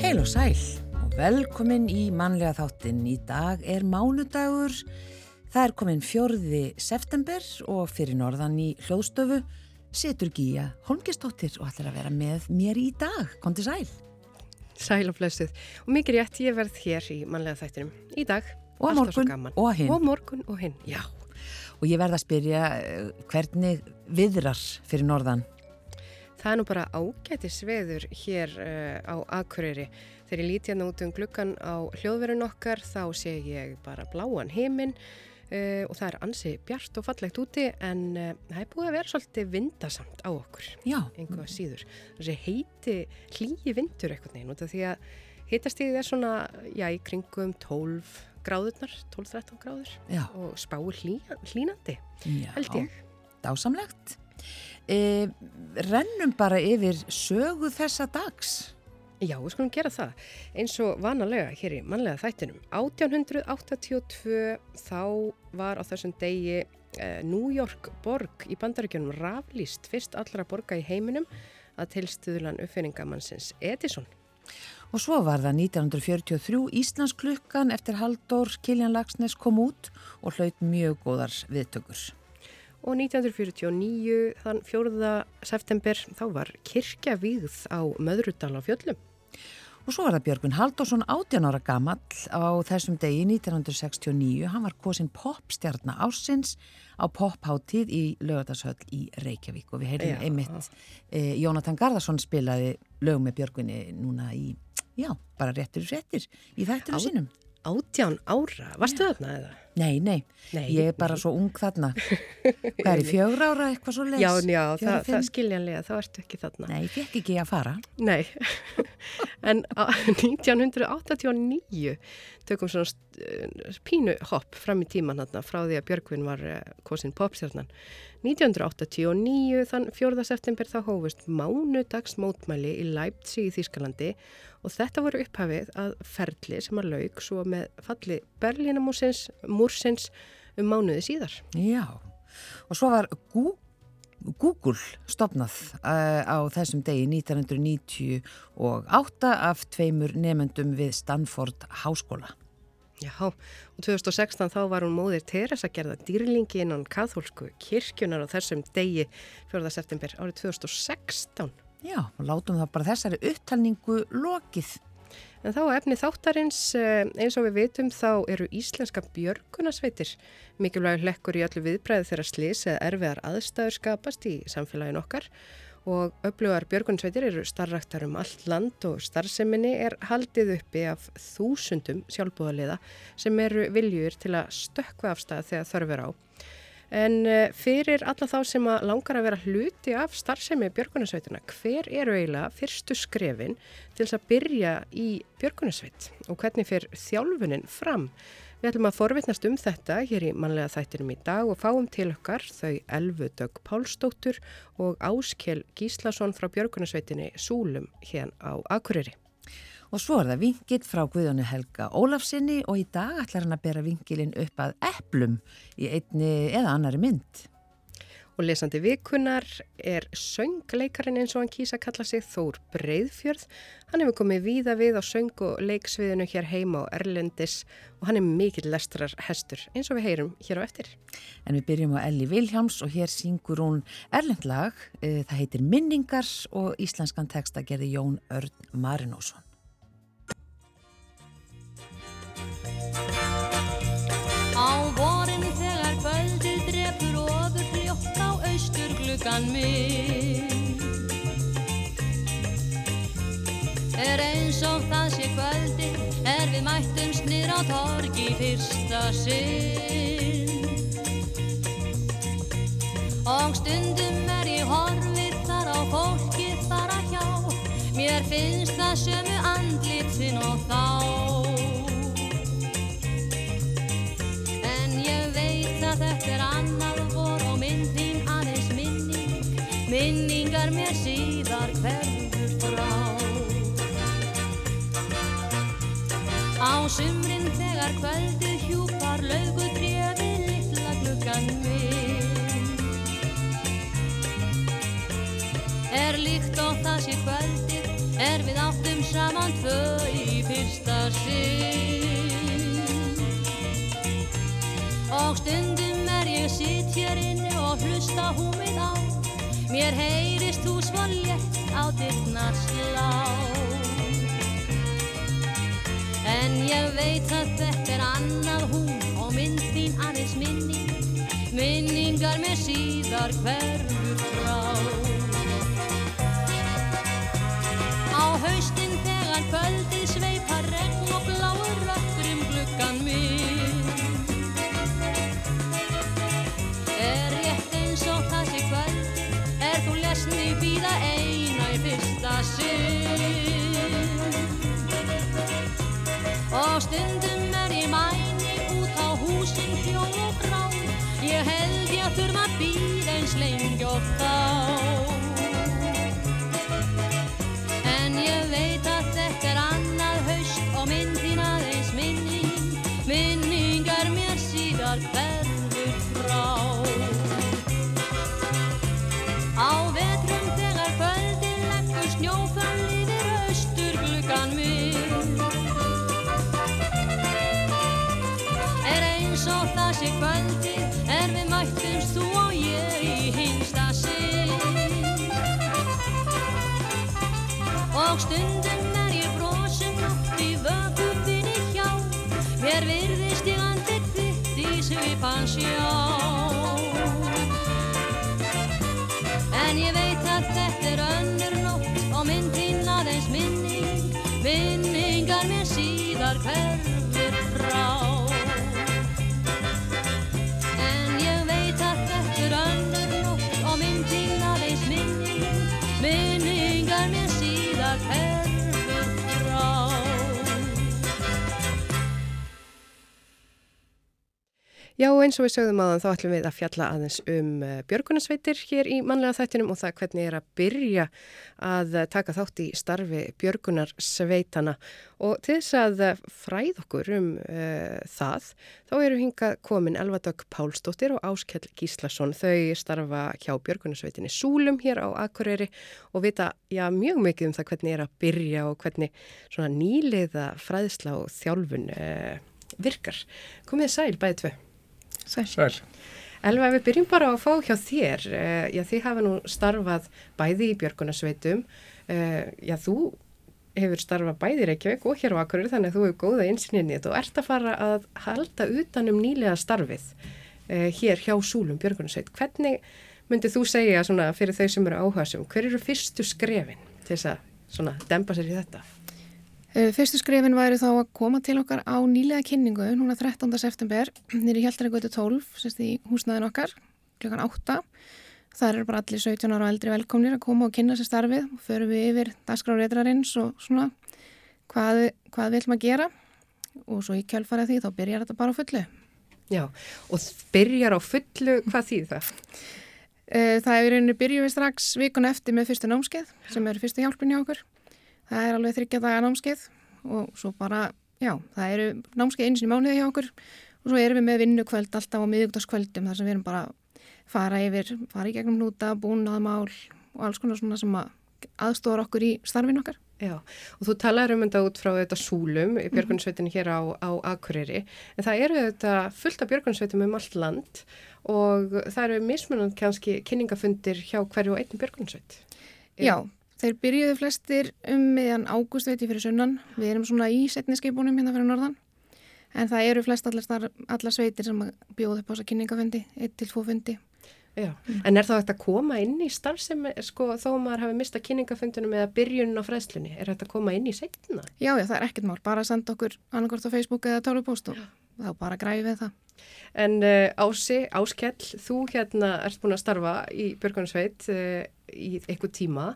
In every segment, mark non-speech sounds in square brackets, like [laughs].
Heil og sæl og velkomin í mannlega þáttinn. Í dag er mánudagur, það er komin fjörði september og fyrir norðan í hljóðstöfu setur Gíja Holmgistóttir og ætlar að vera með mér í dag. Kondi sæl. Sæl og flessuð. Og mikið rétt ég verð hér í mannlega þættinum í dag. Og morgun og hinn. Og morgun og hinn, já. Og ég verð að spyrja eh, hvernig viðrar fyrir norðan? Það er nú bara ágæti sveður hér uh, á Akureyri. Þegar ég líti hérna út um glukkan á hljóðverun okkar þá sé ég bara bláan heiminn uh, og það er ansi bjart og fallegt úti en uh, það er búið að vera svolítið vindasamt á okkur. Já. Einhvað síður. Þessi heiti hlýji vindur eitthvað af því að hitastíðið er svona, já, í kringum 12 gráðurnar, 12-13 gráður Já. og spáir hlý, hlínandi, Já. held ég. Dásamlegt. E, rennum bara yfir sögu þessa dags. Já, við skulum gera það eins og vanalega hér í mannlega þættinum. 1882 þá var á þessum degi eh, New York borg í bandaríkjunum raflýst fyrst allra borga í heiminum að tilstuðlan uppfinningamannsins Edison. Og svo var það 1943 Íslandsklukkan eftir Halldór Kiljan Lagsnes kom út og hlaut mjög góðar viðtökur. Og 1949, þann 4. september, þá var kirkja vígð á Möðrudal á fjöllum. Og svo var það Björgun Halldórsson 18 ára gamall á þessum degi 1969. Hann var kosin popstjarnar ásins á popháttíð í lögatarsöll í Reykjavík og við heyrðum Já. einmitt eh, Jónatan Garðarsson spilaði lög með Björgunni núna í, já, bara réttur réttir í þættinu sínum. 18 ára, varstu þarna eða? Nei, nei, Nei, ég er bara svo ung þarna. [laughs] Hvað er í fjögur ára eitthvað svo les? Já, já, það, það skiljanlega, þá ertu ekki þarna. Nei, ég fekk ekki að fara. Nei, [laughs] en á [laughs] 1989 tökum svona st- pínu hopp fram í tíman þarna frá því að Björgvin var eh, kosin popstjarnan. 1989 þann 4. september þá hófust mánudags mótmæli í Leipzig í Þýskalandi og þetta voru upphafið að ferli sem að lauk svo með falli Berlínamúsins múrsins um mánuði síðar. Já, og svo var Google stopnað uh, á þessum degi 1998 af tveimur nefendum við Stanford Háskóla. Já, og 2016 þá var hún móðir Teresa gerða dýrlingi innan kathólsku kirkjunar á þessum degi 4. september árið 2016. Já, og látum það bara þessari upptalningu lokið. En þá efni þáttarins, eh, eins og við vitum, þá eru íslenska björgunasveitir mikilvægur hlekkur í öllu viðbræði þegar slis eða erfiðar aðstæður skapast í samfélagin okkar og öflugar björgunsveitir eru starraktar um allt land og starfseminni er haldið uppi af þúsundum sjálfbúðaliða sem eru viljur til að stökkva afstæða þegar þörfur á. En eh, fyrir alla þá sem langar að vera hluti af starfsemi björgunarsveitina, hver eru eiginlega fyrstu skrefin til þess að byrja í björgunarsveit og hvernig fyrir þjálfunin fram? Við ætlum að forvitnast um þetta hér í mannlega þættinum í dag og fáum til okkar þau Elfu Dögg Pálsdóttur og Áskjel Gíslason frá björgunarsveitinni Súlum hérna á Akureyri. Og svo er það vingill frá Guðjónu Helga Ólafsinni og í dag ætlar hann að bera vingilinn upp að eplum í einni eða annari mynd. Og lesandi vikunar er söngleikarin eins og hann kýsa að kalla sig Þór Breiðfjörð. Hann hefur komið víða við á söng og leiksviðinu hér heima á Erlendis og hann er mikill lestrar hestur eins og við heyrum hér á eftir. En við byrjum á Elli Viljáms og hér syngur hún erlendlag. Það heitir Minningar og íslenskan texta gerði Jón Örn Marinósson. Á vorin þegar kvöldið drefur ofur fljótt á austur gluggan minn. Er eins og það sé kvöldi er við mættumst nýr á torgi fyrsta sinn. Og stundum er ég horfir þar á fólkið fara hjá. Mér finnst það sömu andlitin og þá Á sumrin þegar kvöldið hjúpar laugu drefi litla gluggan minn Er líkt og það sé kvöldið er við áttum saman tvö í fyrsta sinn. Og stundum er ég sitt hér inni og hlusta húmið á. Mér heyrist þú svo létt á dyrnar slá En ég veit að þetta er annað hún og mynd þín aðeins minning. Minningar með síðar hverfur frá. Á haustin þegar kvöldið sveipar regn og bláur rökkur Og stundum er ég brosin oft í vöku þinni hjá. Mér virðist ég andið þitt í svipan sjá Já, eins og við sögðum aðan þá ætlum við að fjalla aðeins um uh, björgunarsveitir hér í mannlega þættinum og það hvernig er að byrja að uh, taka þátt í starfi björgunarsveitana og til þess að uh, fræð okkur um uh, það þá eru hingað komin Elvadögg Pálsdóttir og Áskell Gíslason. Þau starfa hjá björgunarsveitinni Súlum hér á Akureyri og vita já, mjög mikið um það hvernig er að byrja og hvernig svona nýliða fræðsla og þjálfun uh, virkar. Komið sæl bæði tvö. Sæl. Elva, ef við byrjum bara að fá hjá þér, uh, já þið hafa nú starfað bæði í björgunarsveitum, uh, já þú hefur starfað bæði í Reykjavík og hér á Akureyri þannig að þú hefur góða einsinni og ert að fara að halda utanum nýlega starfið uh, hér hjá Súlum björgunarsveit. Hvernig myndið þú segja svona fyrir þau sem eru áhersum, hver eru fyrstu skrefin til þess að svona dempa sér í þetta? Uh, Fyrstu skrifin væri þá að koma til okkar á nýlega kynningu, núna 13. september, nýri Hjaltaregötu 12, sérst í húsnaðin okkar, klukkan 8. Það eru bara allir 17 ára og eldri velkomnir að koma og kynna sér starfið og förum við yfir dagskráreitrarins og svona hvað, hvað við ætlum að gera og svo í kjálfarið því þá byrjar þetta bara á fullu. Já, og byrjar á fullu, hvað þýð það? Uh, Það er í rauninni byrjuð við strax vikun eftir með fyrstu námskeið sem eru fyrstu hjálpin hjá okkur. Það er alveg þryggja daga námskeið og svo bara, já, það eru námskeið eins og mánuði hjá okkur og svo erum við með vinnukvöld alltaf á miðugdagskvöldum þar sem við erum bara fara yfir, fara í gegnum núta, búnaðmál og alls konar svona sem að aðstóra okkur í starfin okkar. Já, og þú talar um þetta út frá þetta súlum í björgunsveitinu hér á, á Akureyri, en það eru þetta fullt af björgunsveitum um allt land og það eru mismunandi kannski kynningafundir hjá hverju og einn björgunsveit. Já, þeir byrjuðu flestir um meðan ágúst veit ég fyrir sunnan. Við erum svona í setniskipunum hérna fyrir norðan. En það eru flest allar, starf, allar sveitir sem bjóðu upp á þessa kynningafundi, 1-2 fundi. Já, en er þá þetta að koma inn í starfsemi, sko, þó maður hafi mistað kynningafundunum eða byrjunum á fræðslunni, er þetta að koma inn í setna? Já, já, það er ekkert mál. Bara að senda okkur annarkort á Facebook eða tálupóst og þá bara græði við það. En uh, Ási, Áskell, þú hérna ert búin að starfa í Björgunarsveit uh, í eitthvað tíma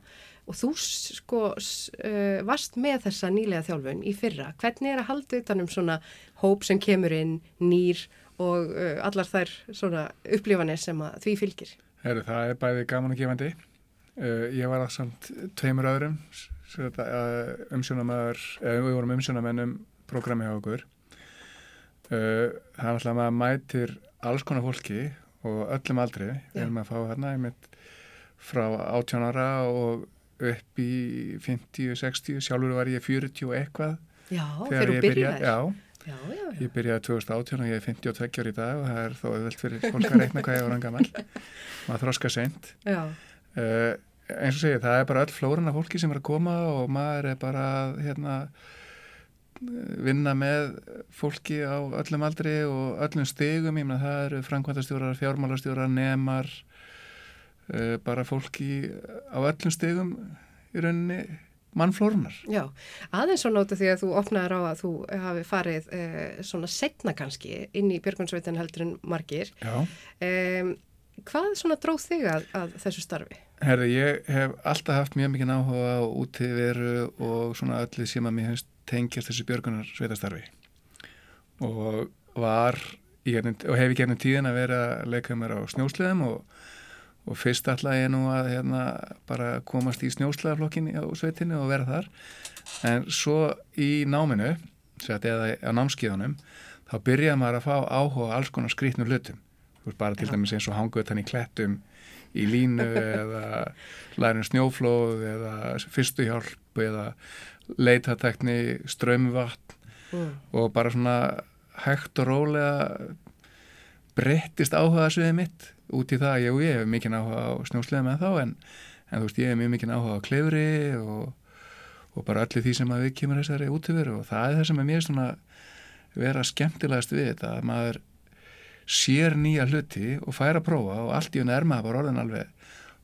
og þú sko uh, varst með þessa nýlega þjálfun í fyrra. Hvernig er að halda utanum svona hóp sem kemur inn, nýr og uh, allar þær svona upplifanir sem að því fylgir? Heru, það er bæði gaman og gefandi. Uh, ég var að samt tveimur öðrum, umsjónamæður, við vorum umsjónamenn um prógrami hjá okkur. Það er alltaf að mætir alls konar fólki og öllum aldri. Við erum að fá hérna einmitt frá 18 ára og upp í 50, 60, sjálfur var ég 40 og eitthvað. Já, þegar þú ég byrjaði. Já, Já, já, ég byrjaði 2018 og ég er 52 ára í dag og það er þó auðvelt fyrir fólk að reikna hvað ég var hann gammal. [laughs] Maður þroska seint. Já, Uh, eins og segið, það er bara öll flóran af fólki sem er að koma og maður er bara hérna, vinna með fólki á öllum aldri og öllum stigum, ég meina það eru framkvæmtastjórar, fjármálastjórar, nemar bara fólki á öllum stigum í rauninni mannflórunar. já. Aðeins svo nóta því að þú opnaðir á að þú hafi farið eh, svona setna kannski inn í Björgunsveitin heldur en margir. Já. Um, hvað svona dróð þig að, að þessu starfi? Herði, ég hef alltaf haft mjög mikið áhuga á útiveru og svona öllu sem að mér hefst tengjast þessu björgunar sveitastarfi og var gegnum, og hef í gegnum tíðin að vera að leika mér á snjósleðum og, og fyrst ætla ég nú að hérna, bara komast í snjósleðaflokkin á sveitinu og vera þar. En svo í náminu sett, eða á námskíðunum þá byrjaði maður að fá áhuga alls konar skrýtnur hlutum. Bara til dæmis eins og hanguðan í klettum í línu eða lærin snjóflóð eða fyrstu hjálp eða leitatekni, strömmvatn Mm. og bara svona hægt og rólega breyttist áhuga sviðið mitt út í það, ég, ég hef mikið áhuga á snjóslega með þá en, en þú veist ég hef mjög mikið áhuga á klefri og, og bara öllu því sem að við kemur þessari útíveru og það er það sem er mér svona vera skemmtilegast við þetta að maður sér nýja hluti og fær að prófa og allt í hún er maður bara orðin alveg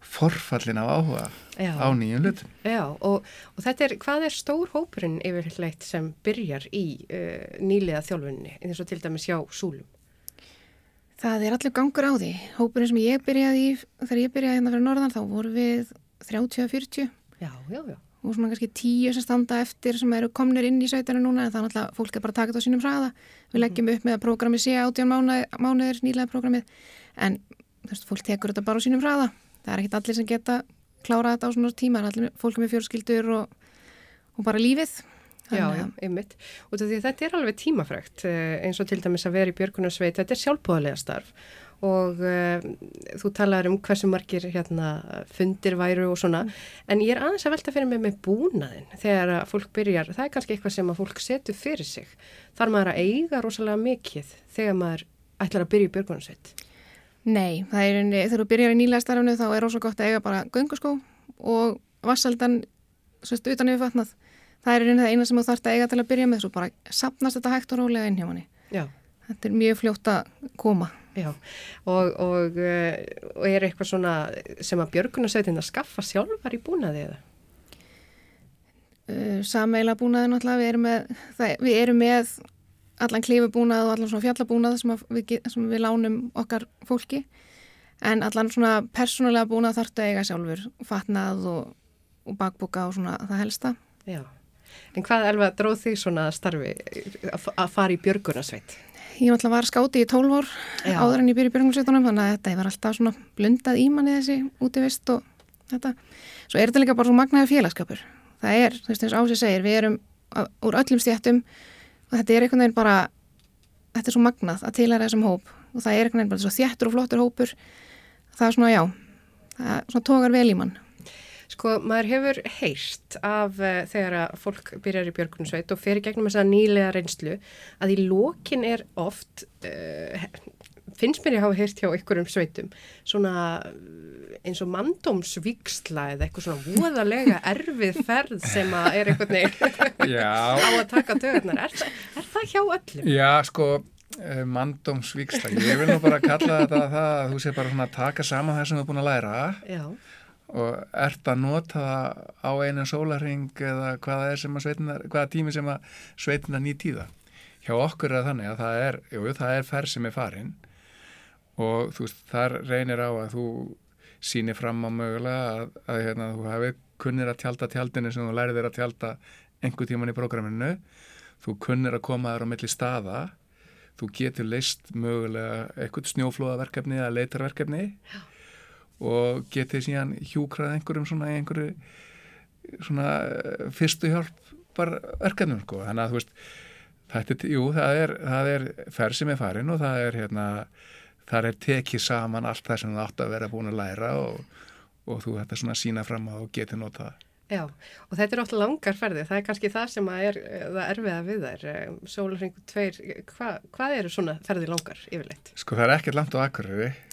forfallin af áhuga Já. á nýjum hlutum. Já, og, og þetta er, hvað er stór hópurinn yfirleitt sem byrjar í uh, nýlega þjálfunni, eins og til dæmis hjá Súlum? Það er allir gangur á því. Hópurinn sem ég byrjaði í, þegar ég byrjaði hérna fyrir norðan, þá voru við 30-40 Já, já, já. og svona kannski 10 sem standa eftir sem eru komnir inn í sveitinu núna en er náttúrulega, fólk er bara að taka þetta á sínum hraða. Við leggjum upp með að prógrami sé átján mánuð, mánuðir nýlega prógramið en þú veist, fólk tekur þetta bara á sínum hraða. Það er ekkit allir sem geta klárað þetta á svona tíma, allir fólk með fjörskildur og, og bara lífið. Já, einmitt. Og þetta er alveg tímafrægt eh, eins og til dæmis að vera í björgunarsveit, þetta er sjálfbúðarlega starf og uh, þú talar um hversu margir hérna, fundir væru og svona, en ég er aðeins að velta fyrir mig með búnaðin þegar að fólk byrjar, það er kannski eitthvað sem að fólk setur fyrir sig. Þar maður að eiga rosalega mikið þegar maður ætlar að byrja í björgunarsveit. Nei, það er þegar þú byrjar í nýlega starfnu þá er ósvo gott að eiga bara gönguskó og vassaldan sérst utan yfir vatnað. Það er eina sem þú þarft að eiga til að byrja með, svo bara sapnast þetta hægt og rólega inn hjá. Já. Þetta er mjög fljótt að koma. Já, og, og, uh, og er eitthvað svona sem að björgunarsveitin að skaffa sjálfar í búnaði eða? Uh, Sameila búnaði náttúrulega, við erum með, það, við erum með allan klífubúnað og allan svona fjallabúnað sem, við, sem við lánum okkar fólki. En allan svona persónulega búnað þarftu að eiga sjálfur, fatnað og, og bakbúka og svona það helsta. Já. En hvað elva dróð þig svona að starfi að að fara í björgunarsveit? Ég var skáti í 12 ár Já. áður en ég byrja í björgunarsveitunum þannig að þetta var alltaf svona blundað í manni þessi útivist og þetta. Svo er þetta líka bara svo magnaður félagskapur. Það er, þú veist eins og Ási segir, við erum að, úr öllum stjættum og þetta er einhvern veginn bara, þetta er svo magnað að tilæra þessum hóp og það er einhvern veginn bara þjættur og flottur hópur. Það er svona, já, það svona tógar vel í mann. Sko, maður hefur heyrt af uh, þegar að fólk byrjar í björgunarsveit og fer í gegnum þess að nýlega reynslu að í lokin er oft, uh, finnst mér ég hafa heyrt hjá ykkur um sveitum, svona eins og mandómsvíksla eða eitthvað svona voðalega [laughs] erfið ferð sem að er veginn [laughs] Já, [laughs] á að taka döðnar. Er, er það hjá öllum? Já, sko, eh, manndómsvíksla. Ég vil nú bara kalla þetta það að þú sé bara svona að taka saman það sem þú er búin að læra Já, og ert að nota það á einu sólarring eða hvaða hvaða tími sem að sveitinar nýt í það. Hjá okkur er þannig að það er, jú, það er ferð sem er farin og þú veist, þar reynir á að þú sýnir fram á mögulega að, að hérna, þú hafi kunnir að tjálta tjaldinu sem þú lærið þér að tjálta einhver tíman í prógraminu þú kunnir að koma þér á milli staða þú getur leist mögulega eitthvað snjóflóðaverkefni eða leitarverkefni Já. Og getur síðan hjúkrað einhverjum svona einhverju svona eh, fyrstu hjálp bara verkefnum sko þannig að þú veist Þetta, er- jú, það er, það er ferð sem er farin og það er hérna, það er tekið saman allt það sem þú átt að vera búin að læra og, og þú þetta svona sína fram á og geti nota það. Já, og þetta er oft langar ferði, það er kannski það sem er eh, það erfiða við þær, sólarringu tveir, hva, hvað eru svona ferði langar yfirleitt? Sko það er ekkert langt á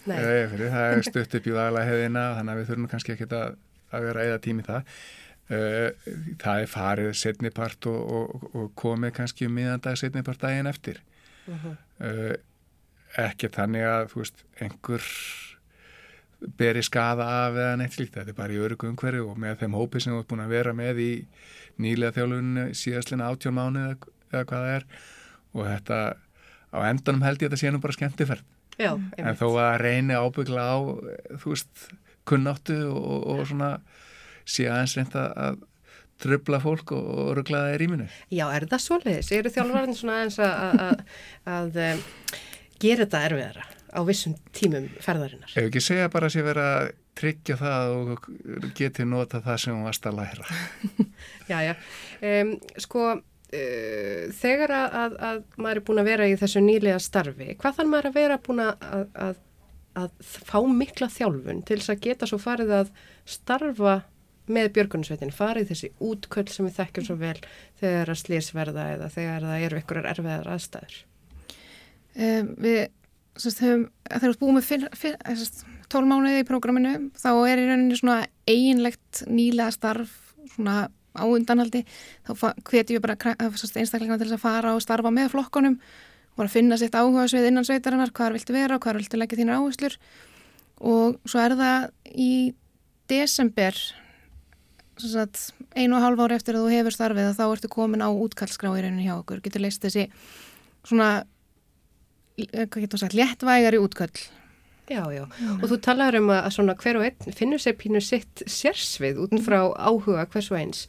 Eyjafirði, það er stutt upp í vaglega hefðina þannig að við þurfum kannski ekki að, að vera eða tími það. Uh, það er farið setnipart og, og, og komið kannski um miðandag setnipart daginn eftir. Uh Uh, ekki þannig að þú veist, einhver beri skada af eða neitt slíkt, þetta er bara í örugu umhverju og með þeim hópi sem þú ert búin að vera með í nýlega þjálfunni síðastlina átjón mánu eða, eða hvað það er. Og þetta á endanum held ég að þetta sé nú bara skemmtiferð. Já, en þó að reyni ábyggla á þú veist, kunnáttu og, og svona sé aðeins reynda að tröfla fólk og, og ruggla það í rýminu. Já, er það svoleiðis? Eru þjálfarinn svona eins að, að, að, að um, gera þetta erfiðara á vissum tímum ferðarinnar? Ef ekki segja bara að sé vera að tryggja það og geti nota það sem hún varst að læra. Já, já. Um, sko, uh, þegar að, að, að maður er búin að vera í þessu nýlega starfi, hvað þarf maður að vera búin að, að, að fá mikla þjálfun til þess að geta svo farið að starfa með björgunarsveitin, farið þessi útköll sem við þekkjum svo vel þegar að slísverða eða þegar það eru ykkurar erfiðar aðstæður. Um, við þegar við búum með fyrr, fyrr, sérst, 12 mánuði í prógraminu þá er í rauninni svona eiginlegt nýlega starf svona á undanhaldi. Þá hveti við bara sérst, einstaklega til að fara og starfa með flokkonum og bara finna sitt áhuga svið innan sveitarinnar hvar viltu vera og hvar viltu leggja þínar áherslur. Og svo er það í desember sem sagt, einu og hálf ári eftir að þú hefur starfið þá ertu komin á útkallskrá í rauninni hjá okkur getur leist þessi svona eh, hvað sagt, léttvægari útköll Já, já, og þú talar um að svona hver og einn finnur sér pínu sitt sérsvið út frá áhuga hvers og eins.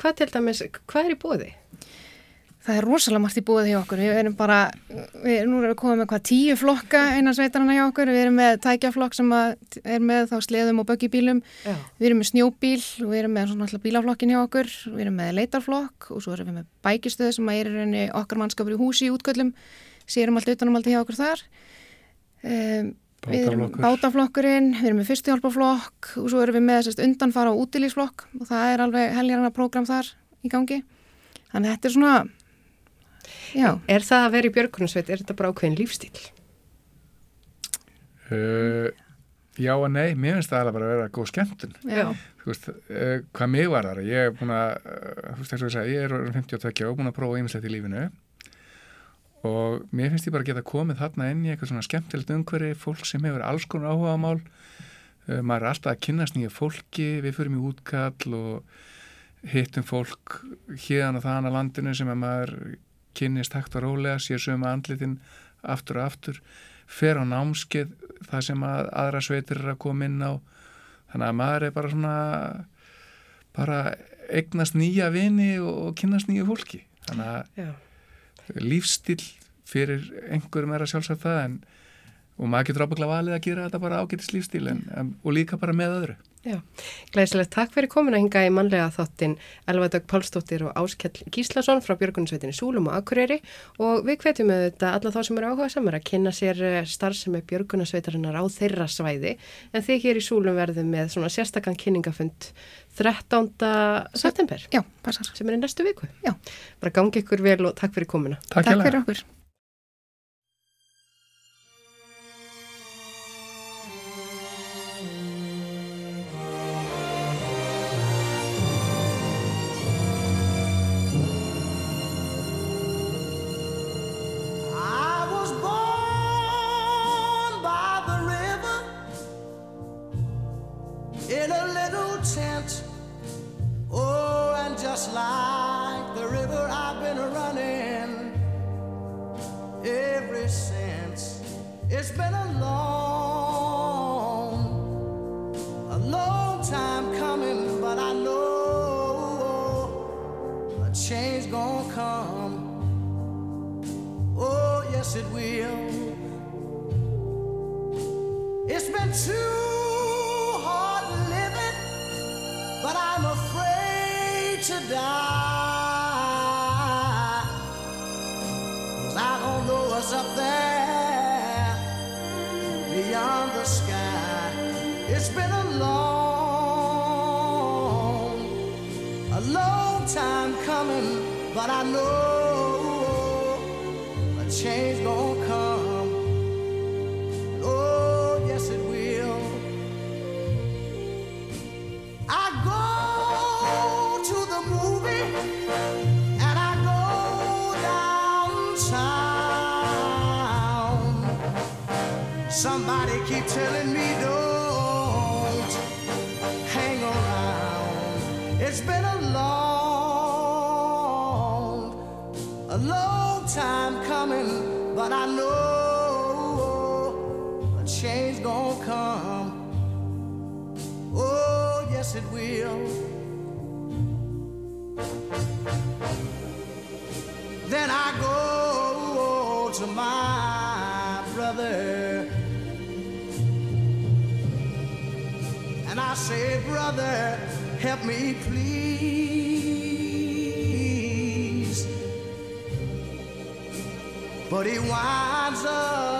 Hvað til dæmis, hvað er í bóði? Það er rosalega margt í búið hjá okkur. Við erum bara, við, nú erum við komið með hvað tíu flokka einan sveitarana hjá okkur. Við erum með tækjaflokk sem er með þá sleðum og böggibílum. Já, Við erum með snjóbíl og við erum með svona alltaf bílaflokkin hjá okkur. Við erum með leitarflokk og svo erum við með bækistöð sem er í rauninni okkar mannskapur í húsi í útköllum. Sérum allt utanum allt hjá okkur þar. Um, við erum Bátaflokkur. bátaflokkurinn, við erum með fyrstuhjálpaflokk og svo erum við með sérst, undanfara og útilísflokk og það er alveg heljarana prógram þar í gangi. Þannig að þetta er svona, já. er það að vera í björgunarsveit, er þetta bara ákveðin lífstíl? Uh, já og nei, mér finnst það alveg bara að vera góð skemmtun. Já. Þú veist, uh, hvað mig var þar, ég er búin að, uh, þú veist, eins og ég er orðinn 52 og búin að prófa ýmislegt í lífinu og mér finnst ég bara að geta komið þarna inn í eitthvað svona skemmtilegt umhverfi, fólk sem hefur alls konar áhuga á mál, uh, maður er alltaf að kynnast nýja fólki, við förum í útkall og hittum fólk hérðan og þaðan að landinu sem að maður kynnist hægt og rólega, sér sömu andlitin aftur og aftur, fer á námskeið það sem að aðra sveitir er að koma inn á. Þannig að maður er bara svona bara eignast nýja vini og, kynnast nýju fólki. Þannig að Já. Lífstíl fyrir einhverjum er að sjálfsagt það en, og maður getur ábyggla valið að gera þetta bara ágætis lífstíl en, en, og líka bara með öðru Já, glæsilegt takk fyrir komin að hinga í mannlega þáttin Elva Dögg Pálsdóttir og Áskell Gíslason frá Björgunarsveitinni Súlum og Akureyri og við hvetjum auðvitað alla þá sem eru áhuga samar að kynna sér eh, starfsemi Björgunarsveitarinnar á þeirra svæði en þið hér í Súlum verðum með svona sérstakann kynningafund 13. september Já, passar. sem er í næstu viku. Já. Bara gangi ykkur vel og takk fyrir komina. Takk, Takk fyrir okkur. It's been a long, a long time coming, but I know a change gonna come. Oh, yes, it will. I go to the movie and I go downtown. Somebody keep telling me coming, but I know a change gonna come. Oh, yes, it will. Then I go to my brother and I say, Brother, help me please. But he winds up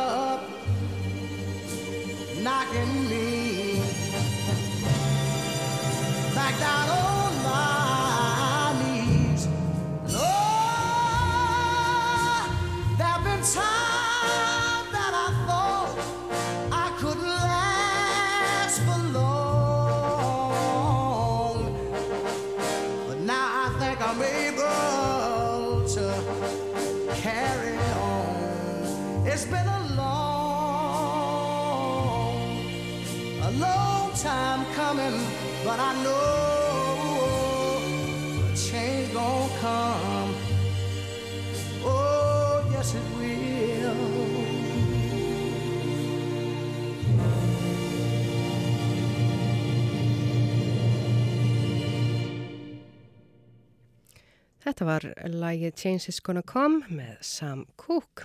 Þetta var lagið Change is Gonna Come með Sam Cooke.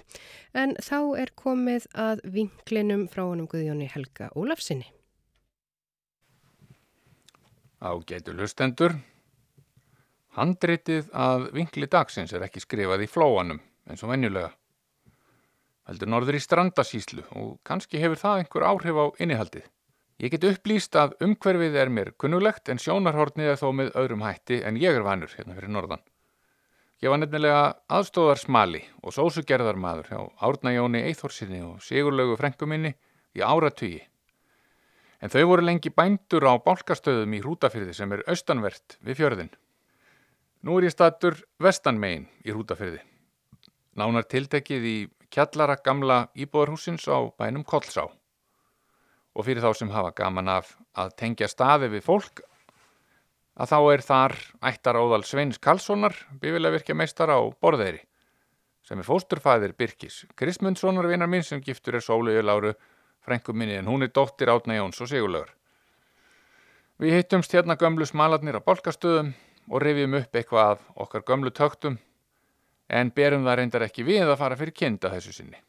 En þá er komið að vinklinum frá honum Guðjóni Helga Ólafsinni. Ágætu lustendur. Handritið að vinkli dagsins er ekki skrifað í flóanum eins og venjulega. Heldur norður í strandasíslu og kannski hefur það einhver áhrif á innihaldið. Ég get upplýst að umhverfið er mér kunnulegt en sjónarhornið er þó með öðrum hætti en ég er vanur hérna fyrir norðan. Ég var nefnilega aðstóðar smali og sósugerðarmadur hjá Árna Jóni Eithorsinni og Sigurlaugu frænguminni í áratugi. En þau voru lengi bændur á bálkastöðum í Hrútafyrði sem er austanvert við fjörðin. Nú er ég statur vestanmegin í Hrútafyrði. Nánar tiltekið í kjallara gamla íbúðarhúsins á bænum Kollsá. Og fyrir þá sem hafa gaman af að tengja staði við fólk að þá er þar ættaróðal Sveins Karlssonar, bifilega virkja meistar á Borðeyri, sem er fósturfæðir Birkis Krismundssonar vinar minn sem giftur er Sóliðu Láru frængu minni en hún er dóttir Átna Jóns og Sigurlaugur. Við hittumst hérna gömlu smalarnir á Bolkastöðum og rifjum upp eitthvað af okkar gömlu töktum en berum það reyndar ekki við að fara fyrir kinda þessu sinni.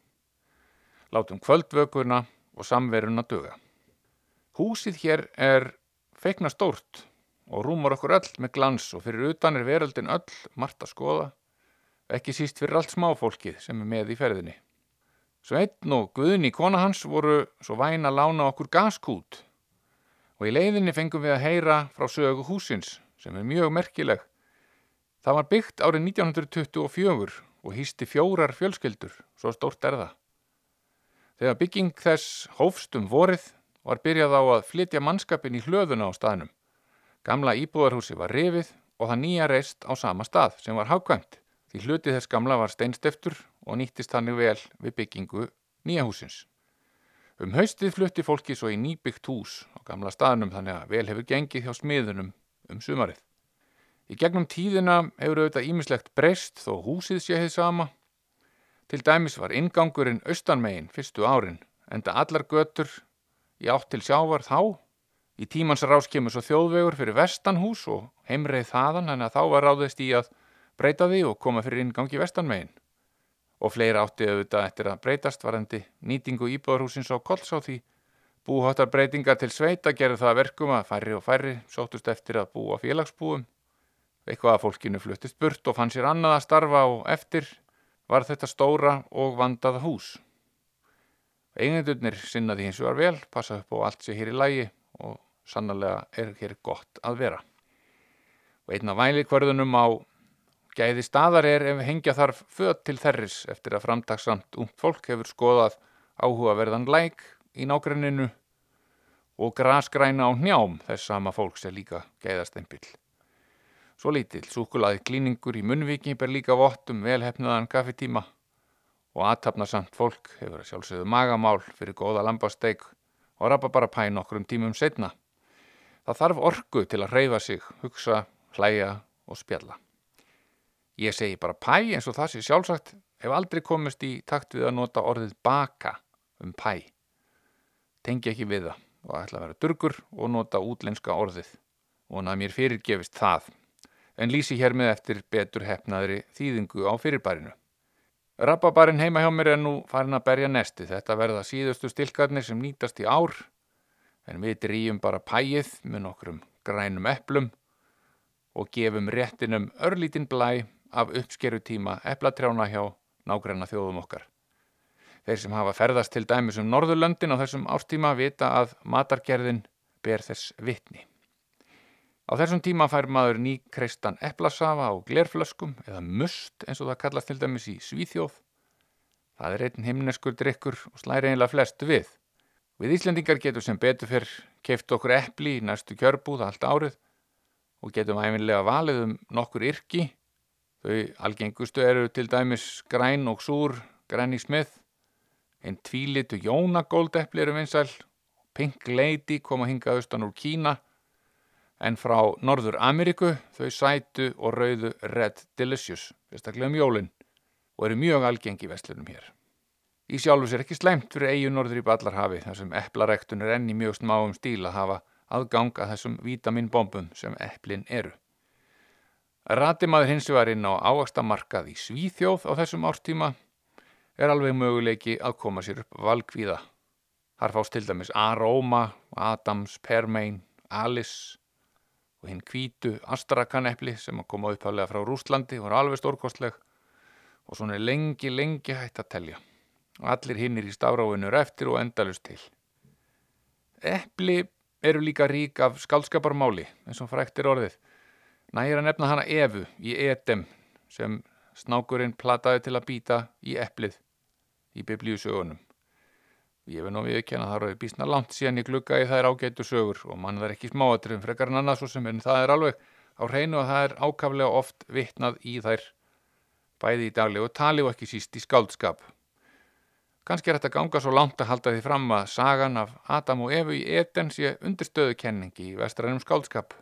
Látum kvöldvökurna og samveruna duga. Húsið hér er feikna stórt og rúmar okkur öll með glans og fyrir utan er veröldin öll margt að skoða, ekki síst fyrir allt smáfólkið sem er með í ferðinni. Sveitn og Guðni kona hans voru svo væn að lána okkur gaskút og í leiðinni fengum við að heyra frá sögu húsins sem er mjög merkileg. Það var byggt árið 1924 og hýsti fjórar fjölskyldur, svo stórt er það. Þegar bygging þess hófstum vorið var byrjað á að flytja mannskapin í hlöðuna á staðnum. Gamla íbúðarhúsi var rifið og það nýja reist á sama stað sem var hafkvæmt því hluti þess gamla var steinstiftur og nýttist þannig vel við byggingu nýja húsins. Um haustið flutti fólki svo í nýbyggt hús á gamla staðnum þannig að vel hefur gengið hjá smiðunum um sumarið. Í gegnum tíðina hefur auðvitað ímislegt breyst þó húsið sé þið sama. Til dæmis var ingangurinn austanmegin fyrstu árin enda allar götur í átt til sjávar þá. Í tímans rás kemur svo þjóðvegur fyrir vestanhús og heimreið þaðan en að þá var ráðist í að breyta því og koma fyrir ingangi vestanmegin. Og fleira átti auðvitað eftir að breytast varandi nýtingu íbúðarhúsins á Kolsá því búháttar breytingar til sveita gerðu það að verkum að færri og færri sóttust eftir að búa félagsbúum. Eitthvað að fólkinu fluttist burt og fann sér annað að starfa og eftir var þetta stóra og vandaða hús. Eigendurnir sinnaði hins vegar vel, passa upp á allt sér hér í lægi og sannlega er hér gott að vera. Og einna væli hverðunum á gæði staðar er ef hengja þarf föt til þerris eftir að framtaksamt ungt fólk hefur skoðað áhugaverðan læk í nágrenninu og grasgræna á njám þess sama fólks er líka gæðastempill. Svo lítill, súkulaði klíningur í munnviki ber líka vott um velhefnaðan kaffetíma og aðtapnasamt fólk hefur að sjálfsögðu magamál fyrir góða lambasteik og rappa bara pæ nokkrum tímum setna. Það þarf orku til að reyfa sig, hugsa, hlæja og spjalla. Ég segi bara pæ eins og það sé sjálfsagt hef aldrei komist í takt við að nota orðið baka um pæ. Tengi ekki við það og ætla að vera durgur og nota útlenska orðið og að mér fyrirgefist það en lýsi hér með eftir betur hefnaðri þýðingu á fyrirbærinu. Rappabarinn heima hjá mér er nú farin að berja nesti. Þetta verða síðustu stilkarnir sem nýtast í ár en við drýjum bara pæið með nokkrum grænum eplum og gefum réttinum örlítinn blæ af uppskerutíma eplatrjána hjá nágranna þjóðum okkar. Þeir sem hafa ferðast til dæmis um Norðurlöndin á þessum ástíma vita að matargerðin ber þess vitni. Á þessum tíma fær maður ný kreistan eplasafa á glerflöskum eða must eins og það kallast til dæmis í Svíþjóð. Það er einn himneskur drikkur og slæri einlega flestu við. Við Íslandingar getum sem betur fyrr keift okkur epli í næstu kjörbúð allt árið og getum æfinlega valið um nokkur yrki. Þau algengustu eru til dæmis græn og súr, græn í smið. Einn tvílitu jónagóldepli eru vinsæl. Pink Lady kom að hinga austan úr Kína en frá Norður Ameríku þau sætu og rauðu Red Delicious, vestaklega um jólinn og eru mjög algengi vestlunum hér. Í sjálfus er ekki slæmt fyrir eigu norður í Ballarhafi þar sem eplarektun er enni mjög smáum stíl að hafa aðgang að þessum vítaminbombum sem eplin eru. Ratimaður hins vegar inn á ávastamarkað í Svíþjóð á þessum ástíma er alveg möguleiki að koma sér upp valkvíða. Þar fást til dæmis Aroma, Adams, Permain, Alice og hinn kvítu Astrakanepli sem að koma uppháðlega frá Rústlandi voru alveg stórkostleg og svona er lengi, lengi hægt að telja. Allir hinnir í stafráinu eru eftir og endalust til. Epli eru líka rík af skaldskaparmáli eins og fræktir orðið. Nægir að nefna hana Evu í Edem sem snákurinn plataði til að býta í eplið í biblíusögunum. Ég veit nú við ekki að það eru bísna langt síðan ég glugga í þær ágætu sögur og mann það er ekki smáatriðum frekar en annað svo sem en það er alveg á hreinu og það er ákaflega oft vittnað í þær bæði í daglegu tali og ekki síst í skáldskap. Kanski er þetta ganga svo langt að halda því fram að sagan af Adam og Efu í Eden sé undirstöðukenningi í vestrænum skáldskap.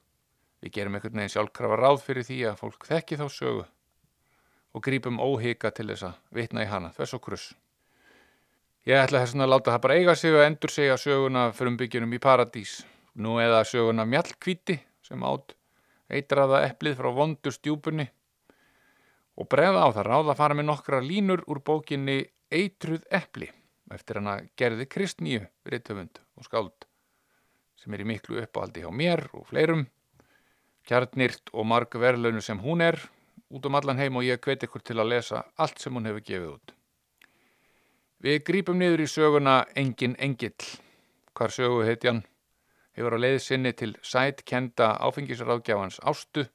Við gerum einhvern veginn sjálfkrafa ráð fyrir því að fólk þekki þá sögu og grípum óhika til þess að vitna í hana, þess og kruss. Ég ætla þess að láta það bara eiga sig og endur segja söguna frumbyggjunum í Paradís. Nú eða söguna Mjallkvíti sem átt eitraða eplið frá vondur stjúpunni og breða á það ráð að fara með nokkra línur úr bókinni Eitruð epli eftir hana gerði Kristníu rittöfund og skáld sem er í miklu uppáhaldi hjá mér og fleirum. Kjarnirt og marg verðlaunu sem hún er út um allan heim og ég hveti ykkur til að lesa allt sem hún hefur gefið út. Við grípum niður í söguna Engin Engill, hvar sögu heitjan hefur á leið sinni til sætkenda áfengisráðgjafans ástu.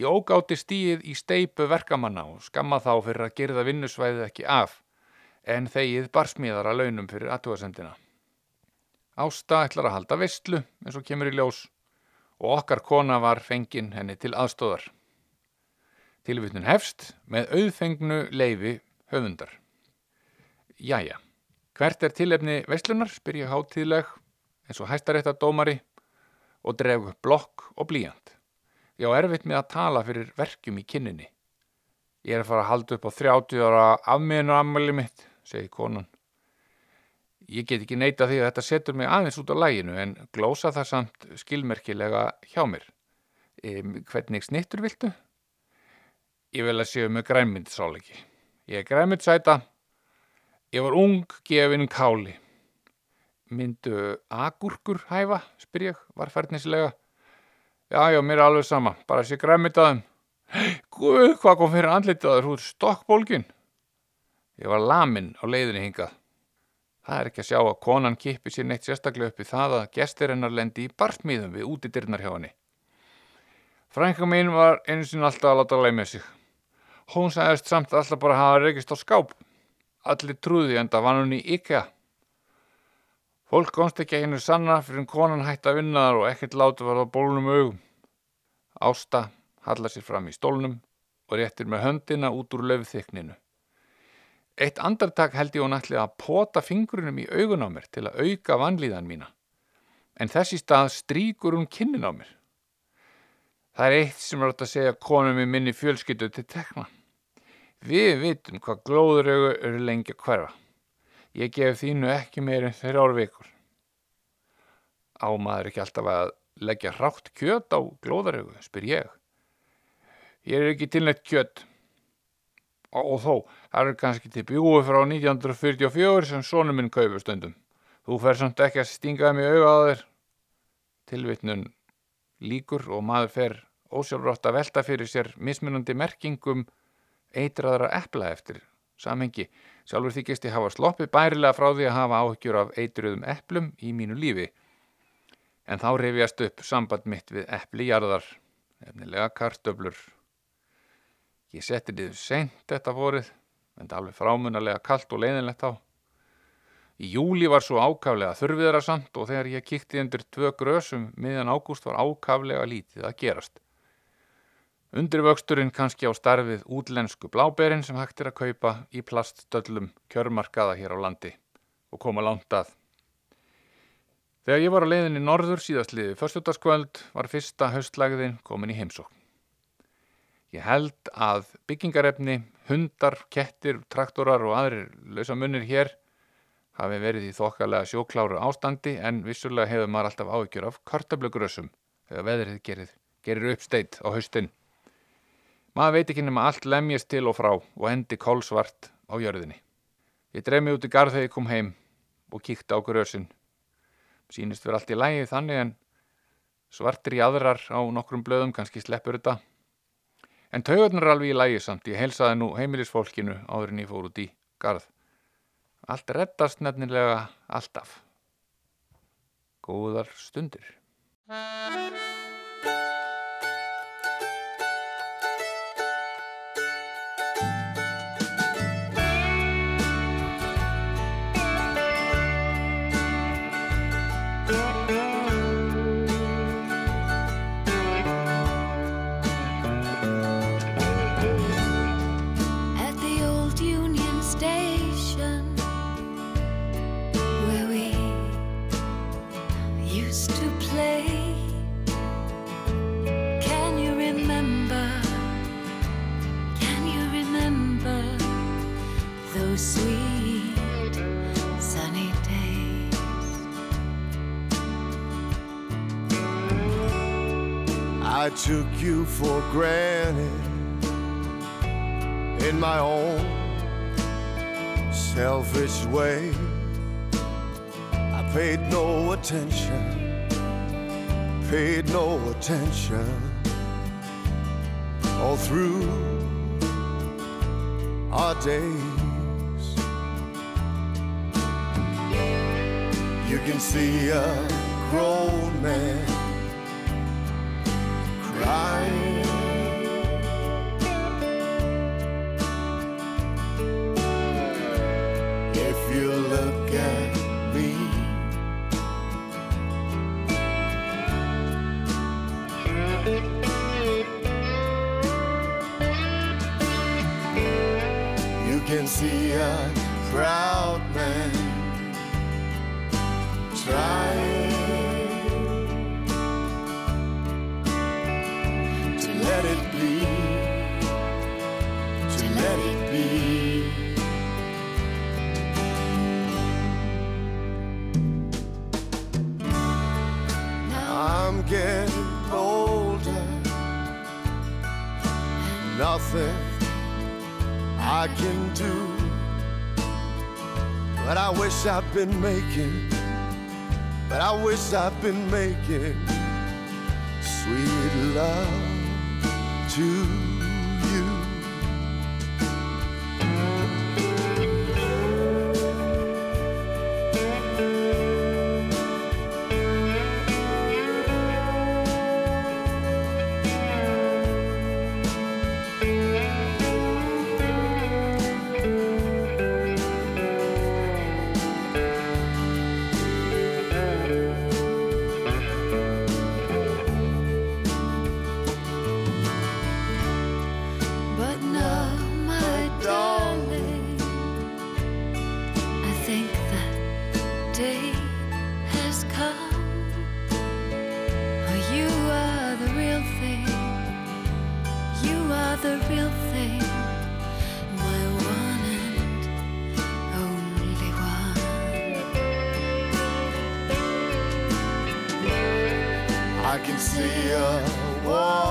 Í ógáti stíið í steipu verkamanna og skamma þá fyrir að gerða vinnusvæðið ekki af en þegið barsmíðar að launum fyrir aðtúasendina. Ásta ætlar að halda vestlu eins og kemur í ljós og okkar kona var fengin henni til aðstóðar. Tilvitnun hefst með auðfengnu leifi höfundar. Jæja, hvert er tilefni vestlunar, spyr ég hátíðleg eins og hæstarétta dómari og dref blokk og blíjant. Ég á erfitt með að tala fyrir verkjum í kinninni. Ég er að fara að halda upp á 30 ára afmiðinu ammali mitt, segi konan. Ég get ekki neyta því að þetta setur mig aðeins út á læginu en glósa það samt skilmerkilega hjá mér. E, hvernig snittur viltu? Ég vil að séu með grænmyndsáleiki. Ég er grænmyndsæta. Ég var ung gefin káli. Myndu agurkur hæfa, spyr ég, varfærnislega. Já, já, mér er alveg sama, bara sé grænmyndaðum. [gasps] Guð, hvað kom fyrir andlitaður húr stokkbólgin? Ég var lamin á leiðinni hingað. Það er ekki að sjá að konan kippi sér neitt sérstaklega upp í það að gestir hennar lendi í bartmíðum við útidirnar hjá henni. Frænka mín var einu sinni alltaf að láta leið með sig. Hún sagðist samt alltaf bara að hafa rekist á skáp. Allir trúði en það var hún í IKEA. Fólk komst ekki að hennu sanna fyrir en konan hætti að vinna þar og ekkert láti var á bólunum augum. Ásta hallar sér fram í stólnum og réttir með höndina út úr löfþykninu. Eitt andartak held ég hún ætli að pota fingrunum í augun á mér til að auka vanlíðan mína. En þessi stað stríkur hún kinnin á mér. Það er eitt sem er átt að segja konum í minni fjölskyttu til tekna. Við vitum hvað glóðuraugu eru lengi að hverfa. Ég gef þínu ekki meir en þrjár vikur. Á maður ekki alltaf að leggja hrátt kjöt á glóðuraugu, spyr ég. Ég er ekki til neitt kjöt. Og þó, það er kannski til bjúi frá 1944 sem sónum minn kaupur stundum. Þú fer samt ekki að stingaði mig þér. Tilvitnun líkur og maður fer ósjálfrátt að velta fyrir sér mismunandi merkingum eitraðra epla eftir samhengi. Sjálfur þykist ég hafa sloppið bærilega frá því að hafa áhyggjur af eitruðum eplum í mínu lífi. En þá reyfjast upp samband mitt við eplijarðar, efnilega kartöblur. Ég setti niður seint þetta vorið, en það alveg frámunalega kallt og leiðinlegt á. Í júli var svo ákaflega þurfiðara samt og þegar ég kíkti undir tvö grösum miðan ágúst var ákaflega lítið að gerast. Undirvöxturinn kannski á starfið útlensku bláberinn sem hægt er að kaupa í plaststöllum kjörmarkaða hér á landi og koma langt að. Þegar ég var á leiðinni norður síðastliði förstutaskvöld var fyrsta höstlægðin komin í heimsókn. Ég held að byggingarefni, hundar, kettir, traktorar og aðrir lausamunir hér hafi verið í þokkalega sjókláru ástandi en vissulega hefur maður alltaf áhyggjur af kartablugrössum þegar veðrið gerir, gerir uppsteitt á haustin. Maður veit ekki nema allt lemjast til og frá og endi kólsvart á jörðinni. Ég dreif mig út í garð þegar ég kom heim og kíkti á grössin. Sýnist verið allt í lægi þannig en svartir í aðrar á nokkrum blöðum kannski sleppur þetta. En taugarnar er alveg í lægi samt, ég heilsaði nú heimilisfólkinu áður en ég fór út í garð. Allt reddast nefnilega alltaf. Góðar stundir. I took you for granted in my own selfish way. I paid no attention, paid no attention all through our days. You can see a grown man right. I've been making, but I wish I'd been making sweet love to see a woman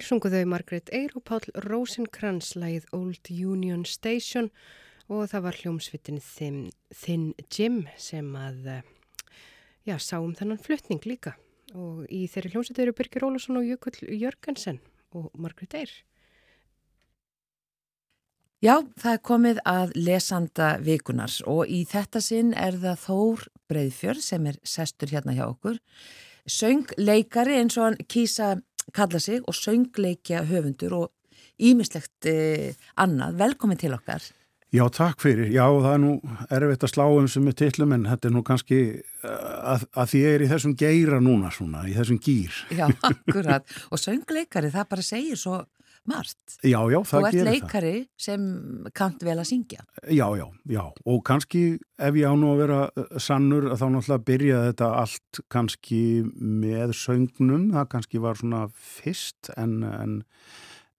Hér sungu þau Margrét Eyr og Páll Rosenkrantz lægið Old Union Station og það var hljómsvitin Thin, Thin Jim sem að eh, já, sá um þennan flutning líka og í þeirri hljómsviti eru Birgir Ólason og Jökull Jörgensen og Margrét Eyr. Já, það er komið að lesanda vikunars og í þetta sinn er það Þór Breiðfjörð sem er sestur hérna hjá okkur. Söngleikari eins og hann kýsa kalla sig og söngleikja höfundur og ímislegt eh, annað. Velkomin til okkar. Já, takk fyrir. Já, það er nú erfitt að slá um sem er tillum en þetta er nú kannski uh, að, að því ég er í þessum geira núna svona, í þessum gýr. Já, [laughs] akkurat. Og söngleikari, það bara segir svo margt. Já, já, Þú það ert gerir það. leikari sem kannt vel að syngja. Já, já, já. Og kannski ef ég á nú að vera uh, sannur þá náttúrulega byrja þetta allt kannski með söngnum. Það kannski var svona fyrst en, en,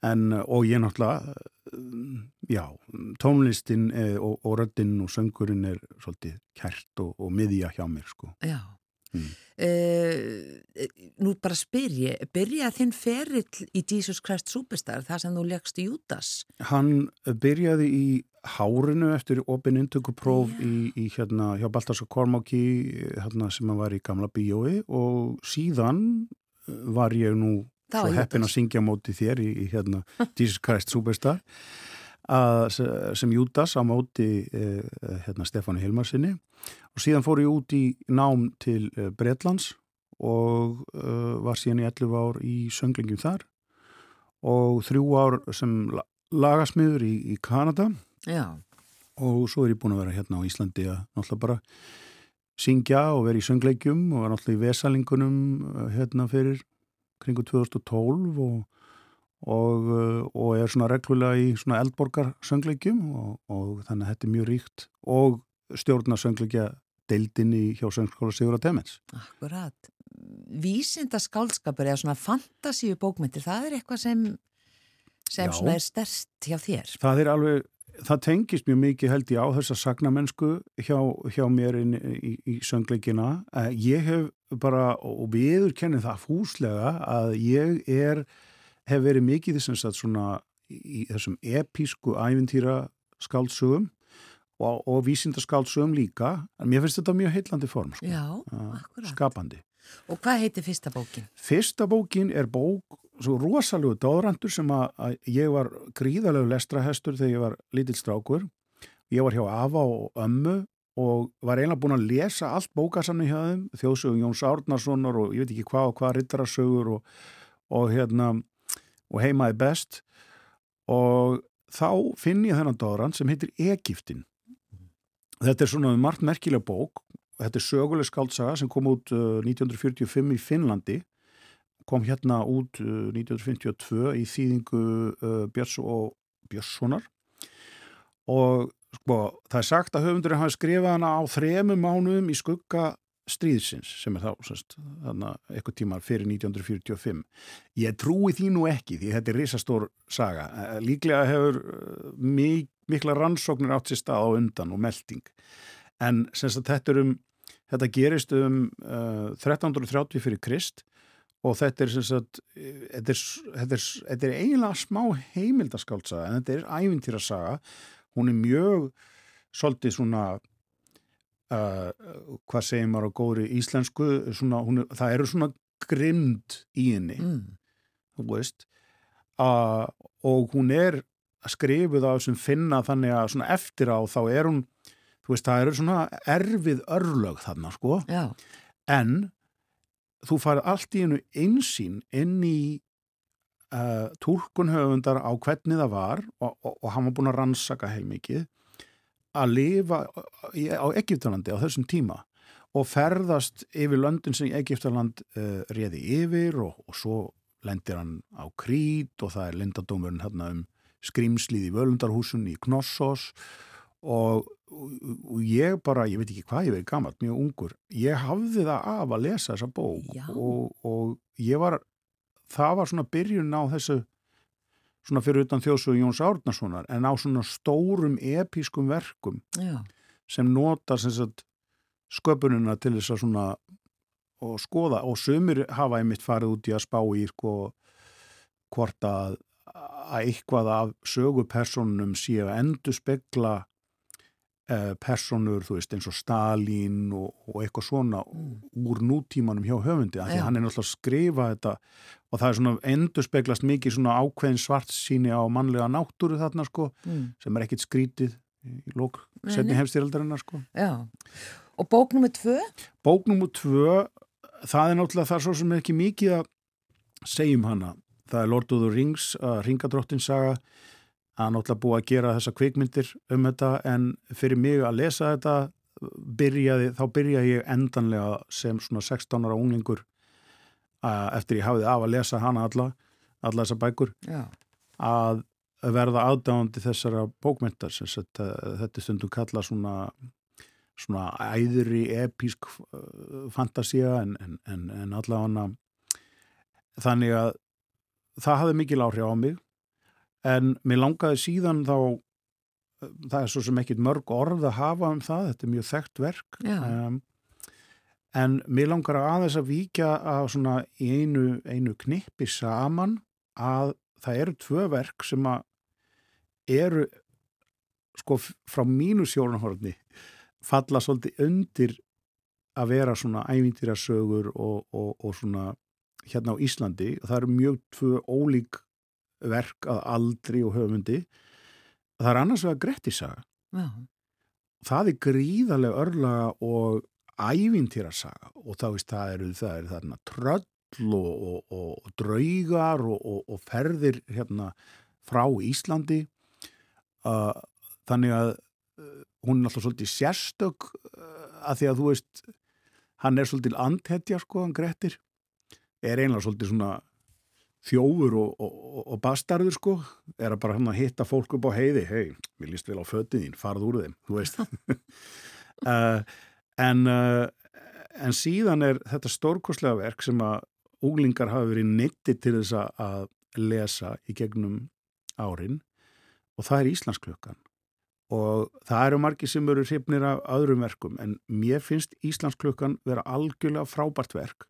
en og ég náttúrulega, uh, já, tónlistin eh, og, og röddinn og söngurinn er svolítið kært og, og miðja hjá mér, sko. Já. Mm. Uh, nú bara spyr ég, byrjaði þinn ferill í Jesus Christ Superstar, það sem þú leggst í Júdas? Hann byrjaði í hárinu eftir opin intökupróf í, í hérna hjá Baltasar Kormáki hérna, sem hann var í gamla bíói og síðan eh, var ég nú var svo heppin að syngja móti þér í, í hérna [laughs] Jesus Christ Superstar að, sem Júdas á móti hérna Stefáni Hilmarsinni og síðan fór ég út í nám til eh, Bretlands og uh, var síðan í 11 ár í sönglingum þar og þrjú ár sem la- lagasmiður í, í Kanada Já. og svo er ég búin að vera hérna á Íslandi að náttúrulega bara syngja og vera í söngleikjum og var náttúrulega í vesalingunum uh, hérna fyrir kringu 2012 og, og, og er svona reglulega í svona eldborgar söngleikjum og, og þannig að þetta er mjög ríkt og stjórna söngleikja deildinni hjá söngskóla Sigur að Temens. Akkurat. Vísinda skálskapur eða svona fantasíu bókmyndir, það er eitthvað sem, sem svona er stert hjá þér. Það er alveg, það tengist mjög mikið held ég á þessa sagnamennsku hjá, hjá mér inn, í, í söngleikina. Eh, Ég hef bara, og viður kennið það fúslega að ég er, hef verið mikið þessum sagt svona í þessum episku ævintýra skáldsögum og, og vísindaskáldsögum líka. En mér finnst þetta mjög heillandi form, sko. Já, akkurat. skapandi. Og hvað heitir fyrsta bókin? Fyrsta bókin er bók, svo rosalegu dóðrandur sem að, að ég var gríðalegu lestrahestur þegar ég var lítill strákur. Ég var hjá Afa og Ömmu og var eiginlega búin að lesa allt bókasamni hjá þeim, þjóðsögum Jóns Árnarssonar og ég veit ekki hvað og hvað rittarasögur og, og hérna og heimaði best og þá finn ég þennan dóðrand sem heitir Egiptin. Þetta er svona margt merkilega bók. Þetta er söguleg skáldsaga sem kom út uh, 1945 í Finnlandi. Kom hérna út uh, 1952 í þýðingu uh, Björns og Björnssonar. Og sko, það er sagt að höfundurinn hafi skrifað hana á þremu mánuðum í skugga stríðsins sem er þá þarna, eitthvað tímar fyrir 1945 ég trúi því nú ekki því þetta er risastór saga. Líklega hefur uh, mik mikla rannsóknir átt sér stað á undan og melding en sagt þetta um þetta gerist um uh, 1330 fyrir Krist og þetta er sagt þetta er, þetta er, þetta er eiginlega smá heimildaskáldsaga en þetta er ævintýrasaga. Hún er mjög svolítið svona uh, hvað segir maður á góðri íslensku svona, er, það eru svona grimd í henni Mm. þú veist. Uh, og hún er skrifuð á þessum finna þannig að svona eftir á þá er hún þú veist það eru svona erfið örlög þarna sko. Já, en þú farið allt í einu einsýn inn í uh, túlkun höfundar á hvernig það var og, og, og hann var búin að rannsaka heilmikið að lifa á Egiptalandi á þessum tíma og ferðast yfir löndin sem Egiptaland uh, réði yfir og, og svo lendir hann á Krít og það er lindadómurinn hérna um skrimslið í völundarhúsun í Knossos og, og, ég bara, ég veit ekki hvað ég verið gammalt, mjög ungur, ég hafði það af að lesa þessa bók og, og ég var, það var svona byrjun á þessu svona fyrir utan þjóðsögu Jóns Árnasonar en á svona stórum episkum verkum já, sem nota sem sagt, sköpunina til þess að svona og skoða og sumir hafa einmitt farið út í að spá í sko hvort að, að eitthvað af sögupersonum sé að endur spekla eh, personur, þú veist, eins og Stalin og, og eitthvað svona úr nútímanum hjá höfundi, af því Já. að hann er náttúrulega að skrifa þetta og það er svona endur speklast mikið svona ákveðin svart síni á mannlega náttúru þarna sko, mm. sem er ekkit skrítið í lók setni nei. heimstyraldarinnar sko. já. Og bók nummið tvö? Bók nummer tvö, það er náttúrulega það er svo sem er ekki mikið að segja um hana. Það er Lord of the Rings, uh, Ringadróttin saga, að náttúrulega búið að gera þessa kvikmyndir um þetta en fyrir mig að lesa þetta byrjaði, þá byrjaði ég endanlega sem svona 16 ára unglingur uh, eftir ég hafði af að lesa hana alla, alla þessa bækur Já, að verða aðdáðandi þessara bókmyndar uh, þetta er stundum kalla svona svona æðri epísk uh, fantasía en, en, en, en allavega þannig að það hafði mikil áhrif á mig en mér langaði síðan þá það er svo sem ekkit mörg orð að hafa um það, þetta er mjög þekkt verk um, en mér langar að aðeins að víkja að svona í einu, einu knippi saman að það eru tvö verk sem að eru sko frá mínu sjónahorni falla svolítið undir að vera svona ævintýrasögur og, og, og svona hérna á Íslandi og það eru mjög tvö ólík verk að aldri og höfundi. Það er annars vegar Grettisaga já, það er gríðarlega örlaga og ævintýrasaga og þá veist það eru það eru þarna tröll og, og, og, og draugar og, og, og ferðir hérna frá Íslandi. Uh, þannig að uh, hún er alltaf svolítið sérstök uh, að því að þú veist hann er svolítið andhetja sko, hann Grettir er einlega svolítið svona þjófur og, og, og- bastarður sko. Er að bara hann að hitta fólk upp á heiði. Hei, mér líst vel á fötið þín, farð úr þeim þú veist. Uh, [laughs] en uh, en síðan er þetta stórkostlega verk sem að unglingar hafa verið nitti til þess að- lesa í gegnum árin. Og það er Íslandsklukkan og það eru margir sem eru hrifnir af öðrum verkum en mér finnst Íslandsklukkan vera algjörlega frábært verk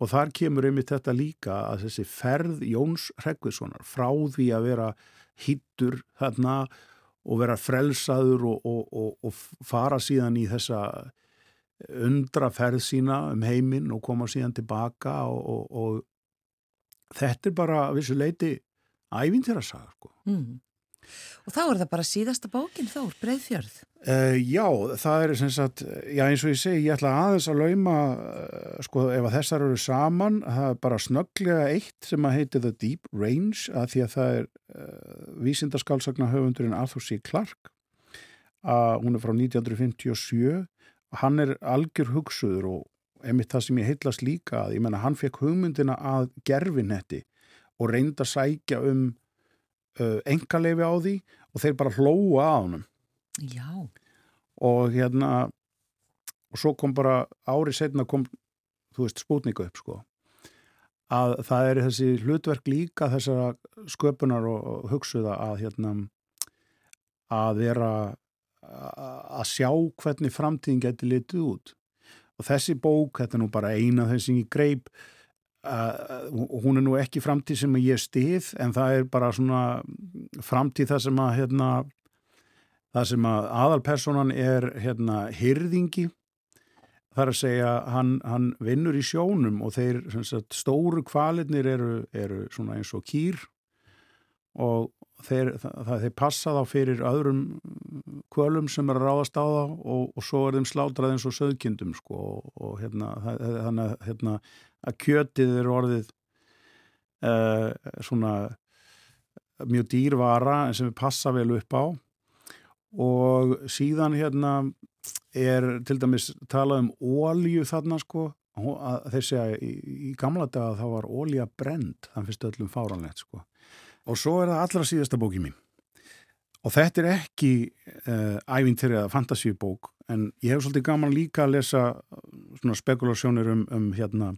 og þar kemur einmitt þetta líka að þessi ferð Jóns Hreggviðssonar frá því að vera hittur þarna og vera frelsaður og, og, og, og fara síðan í þessa undra ferð sína um heiminn og koma síðan tilbaka og, þetta er bara að vissu leiti ævintýrasaga sko. mm. Og þá er það bara síðasta bókin Þór, Breiðfjörð. Uh, já, það er sem sagt, já eins og ég segi, ég ætla aðeins að lauma, uh, sko ef að þessar eru saman, það er bara snögglega eitt sem að heiti The Deep Range, að því að það er uh, vísindaskálsagna höfundurinn Arthur C. Clarke, hún er frá 1957, og hann er algjör hugsuður og einmitt það sem ég heillast líka að, ég menna hann fekk hugmyndina að gerfinetti og reynda að sækja um engaleifi á því og þeir bara hlóa á honum. Já, og hérna og svo kom bara árið setna kom, þú veist, spútningu upp sko. Að það er þessi hlutverk líka þessara sköpunar og, hugsuða að hérna að vera að sjá hvernig framtíðin getur litið út. Og þessi bók, þetta er nú bara eina þessi ég greip uh, hún er nú ekki framtíð sem ég stið en það er bara svona framtíð það sem að hérna, það sem að aðalpersonan er hérna hyrðingi Það er að segja, hann, hann vinnur í sjónum og þeir sagt, stóru kvalitnir eru, eru eins og kýr og þeir, það, þeir passa þá fyrir öðrum kvölum sem er að ráðast á það og, og svo er þeim slátrað eins og söðkindum sko, og, og hérna, þannig að, hérna, að kjötið er orðið uh, svona mjög dýrvara sem við passa vel upp á. Og síðan hérna er til dæmis talað um ólju þarna sko. Þeir segja í, í gamla daga þá var ólja brend þann fyrst öllum fáranlegt sko. Og svo er það allra síðasta bóki mín. Og þetta er ekki uh, ævintýri eða fantasíubók en ég hef svolítið gaman líka að lesa svona spekulasjónir um, um hérna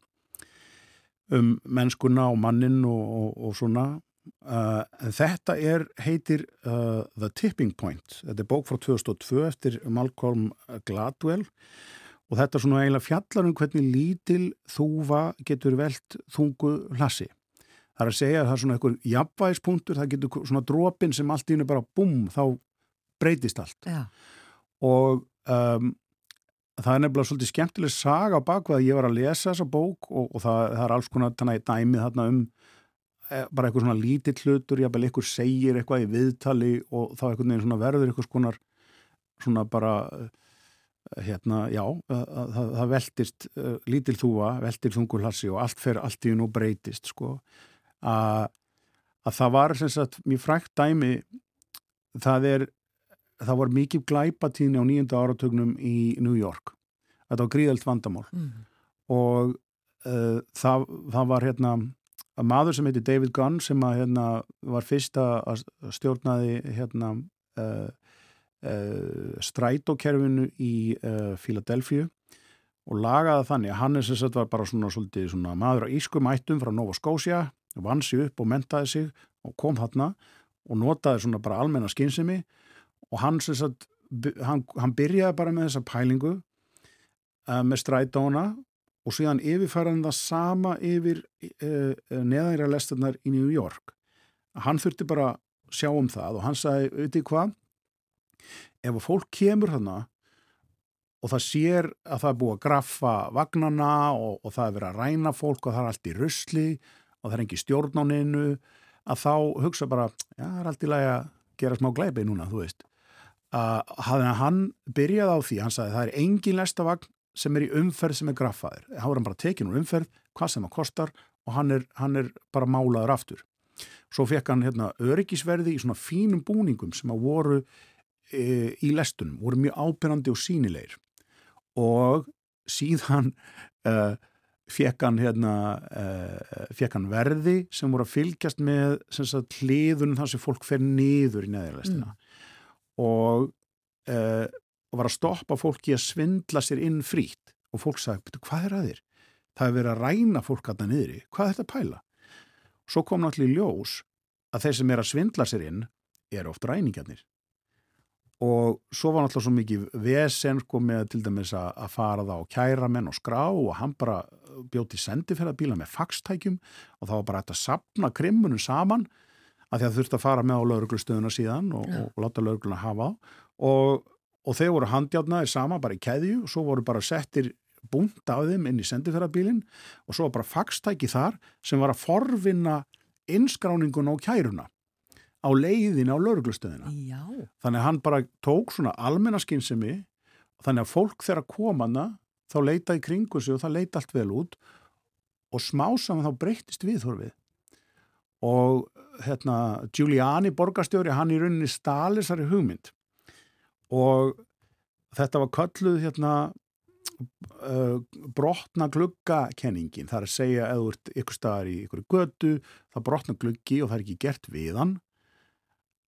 um mennskuna og mannin og, og, og svona. Uh, þetta er, heitir uh, The Tipping Point. Þetta er bók frá 2002 eftir Malcolm Gladwell. Og þetta er svona eiginlega fjallar um hvernig lítil þúfa getur velt þungu hlassi. Það er að segja að það er svona einhver jafnvægispunktur, það getur svona drópin sem allt í hennu bara bum, þá breytist allt. Já. og um, það er nefnilega svolítið skemmtileg saga á bakvað ég var að lesa þessa bók og, og það, það er alls konar þannig dæmið þarna um Eh, bara eitthvað svona lítill hlutur, jábel eitthvað segir eitthvað í viðtali og þá eitthvað svona verður eitthvað skonar svona bara eh, hérna, já, það, það veltist lítill þúa, veltir þungulhassi og allt fer allt í nú breytist sko, að að það var sem sagt mjög frækt dæmi það er það var mikið glæpatíðni á nýjunda áratögnum í New York þetta var gríðalt vandamál mm. og uh, það, það var hérna að maður sem heitir David Gunn sem að hérna var fyrsta stjórnaði hérna uh, uh, strætókerfinu í Philadelphia og lagaði þannig að hann er sem sagt var bara svona, svolítið, svona maður á ískum ættum frá Nova Scotia vann sig upp og mentaði sig og kom þarna og notaði svona bara almenna skynsemi og hann sagt hann, hann byrjaði bara með þessa pælingu með strætóna og síðan yfirfæraðan það sama yfir uh, neðangra lesturnar í New York. Hann þurfti bara sjá um það og hann sagði, auðvitað hvað, ef að fólk kemur hana og það sér að það er búið að graffa vagnana og, og það er verið að ræna fólk og það er allt í rusli og það er engi stjórnáninu, að þá hugsa bara, já, það er allt í lagi að gera smá gleipi núna, þú veist. Uh, hann byrjaði á því, hann sagði, það er engin lestavagn sem er í umferð sem er graffaðir. Há er hann bara tekin úr umferð, hvað sem hann kostar og hann er, hann er bara málaður aftur. Svo fekk hann hérna, öryggisverði í svona fínum búningum sem að voru e, í lestunum, voru mjög ábyrrandi og sínilegir. Og síðan e, fekk hann, hérna, e, fekk hann verði sem voru að fylgjast með hliðunum þar sem fólk fer niður í neðjarlestina. Mm. Og e, og var að stoppa fólki að svindla sér inn frít og fólk sagði, hvað er að þér? Það er verið að ræna fólk að það niðri, hvað er þetta að pæla? Svo kom náttúrulega í ljós að þeir sem er að svindla sér inn er oft ræningarnir og svo var náttúrulega svo mikið vesen sko með til dæmis að, að fara það á kæramenn og skrá og hann bara bjóti sendiferðarbíla með faxtækjum og þá var bara þetta að sapna krimmunum saman að því að þurfti að fara með á lauruglustöðuna síðan og, ja. og, láta laurugluna hafa og og þeir voru handjátnaðir sama bara í keðju og svo voru bara settir búnt af þeim inn í sendiferðarbílinn og svo var bara faxtæki þar sem var að forvinna inskráningun á kæruna á leiðin á lauruglustöðina. Þannig að hann bara tók svona almennaskinsemi og þannig að fólk þeirra komana þá leita í kringu sig og það leita allt vel út og smá saman þá breyttist viðhorfið. Og hérna Giuliani borgastjóri hann í rauninni stalisari hugmynd og þetta var kölluð hérna uh, brotna gluggakenningin það er að segja eða þú ert ykkur staðar í ykkur götu, það brotna gluggi og það er ekki gert við hann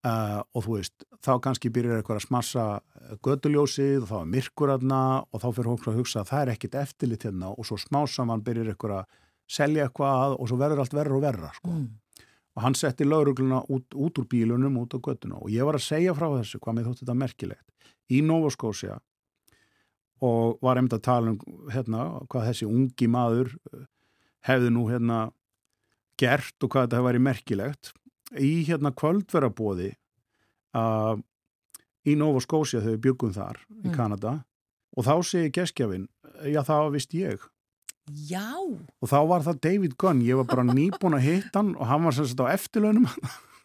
uh, og þú veist, þá kannski byrjar eitthvað að smassa göduljósið og þá er myrkur aðna og þá fyrir hókla að hugsa að það er ekkit eftirlit hérna og svo smá saman byrjar eitthvað að selja eitthvað og svo verður allt verður og verra sko. mm. Og hann setti laurugluna út, út úr bílunum út á göttuna og ég var að segja frá þessu hvað mér þótti þetta merkilegt. Í Nova Scotia og var einmitt að tala um hérna, hvað þessi ungi maður eh, hefði nú hérna gert og hvað þetta hefði verið merkilegt. Í hérna kvöldverabóði uh, í Nova Scotia þegar við byggum þar í Mm. Kanada. Og þá segi geskjafinn, já það vist ég Já, og þá var það David Gunn, ég var bara nýbúin að hitta hann og hann var sem sagt á eftirlaunum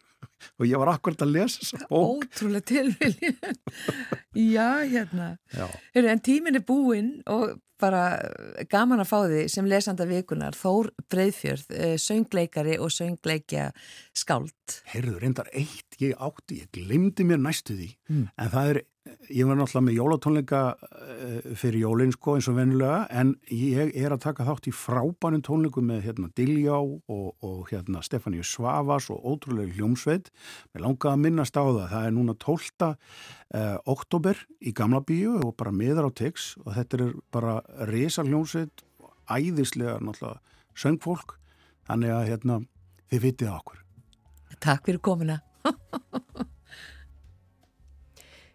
[laughs] og ég var akkurat að lesa þessa bók ótrúlega tilvilið. Já, hérna. Já. Heyrðu, En tíminn er búinn og bara gaman að fá því sem lesanda vikunar Þór Breiðfjörð, eh, söngleikari og söngleikja skáld. Heyrðu, reyndar eitt ég átti, ég glimti mér næstu því Mm. en það er, ég var náttúrulega með jólatónleika uh, fyrir jólinn sko eins og vennulega en ég er að taka þátt í frábænum tónleikum með hérna Diljá og, og hérna Stefáníu Svavas og ótrúlega hljómsveit mér langaði að minnast á það, það er núna 12. Uh, oktober í Gamla bíu og bara miðar á tix og þetta er bara risa hljómsveit æðislega náttúrulega söngfólk þannig að hérna þið vitið okkur Takk fyrir komuna. [laughs]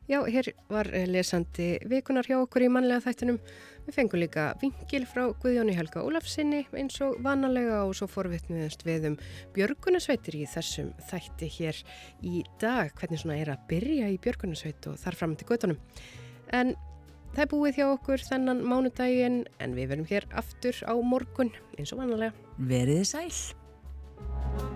Já, hér var eh, lesandi vikunar hjá okkur í mannlega þættinum. Við fengum líka vingil frá Guðjóni Helga Ólafsinni eins og vanalega og svo forvitnuðast við um björgunasveitir í þessum þætti hér í dag. Hvernig svona er að byrja í björgunasveit og þar fram til göttunum. En það er búið hjá okkur þennan mánudaginn en við verum hér aftur á morgun eins og vanalega. Veriði sæl.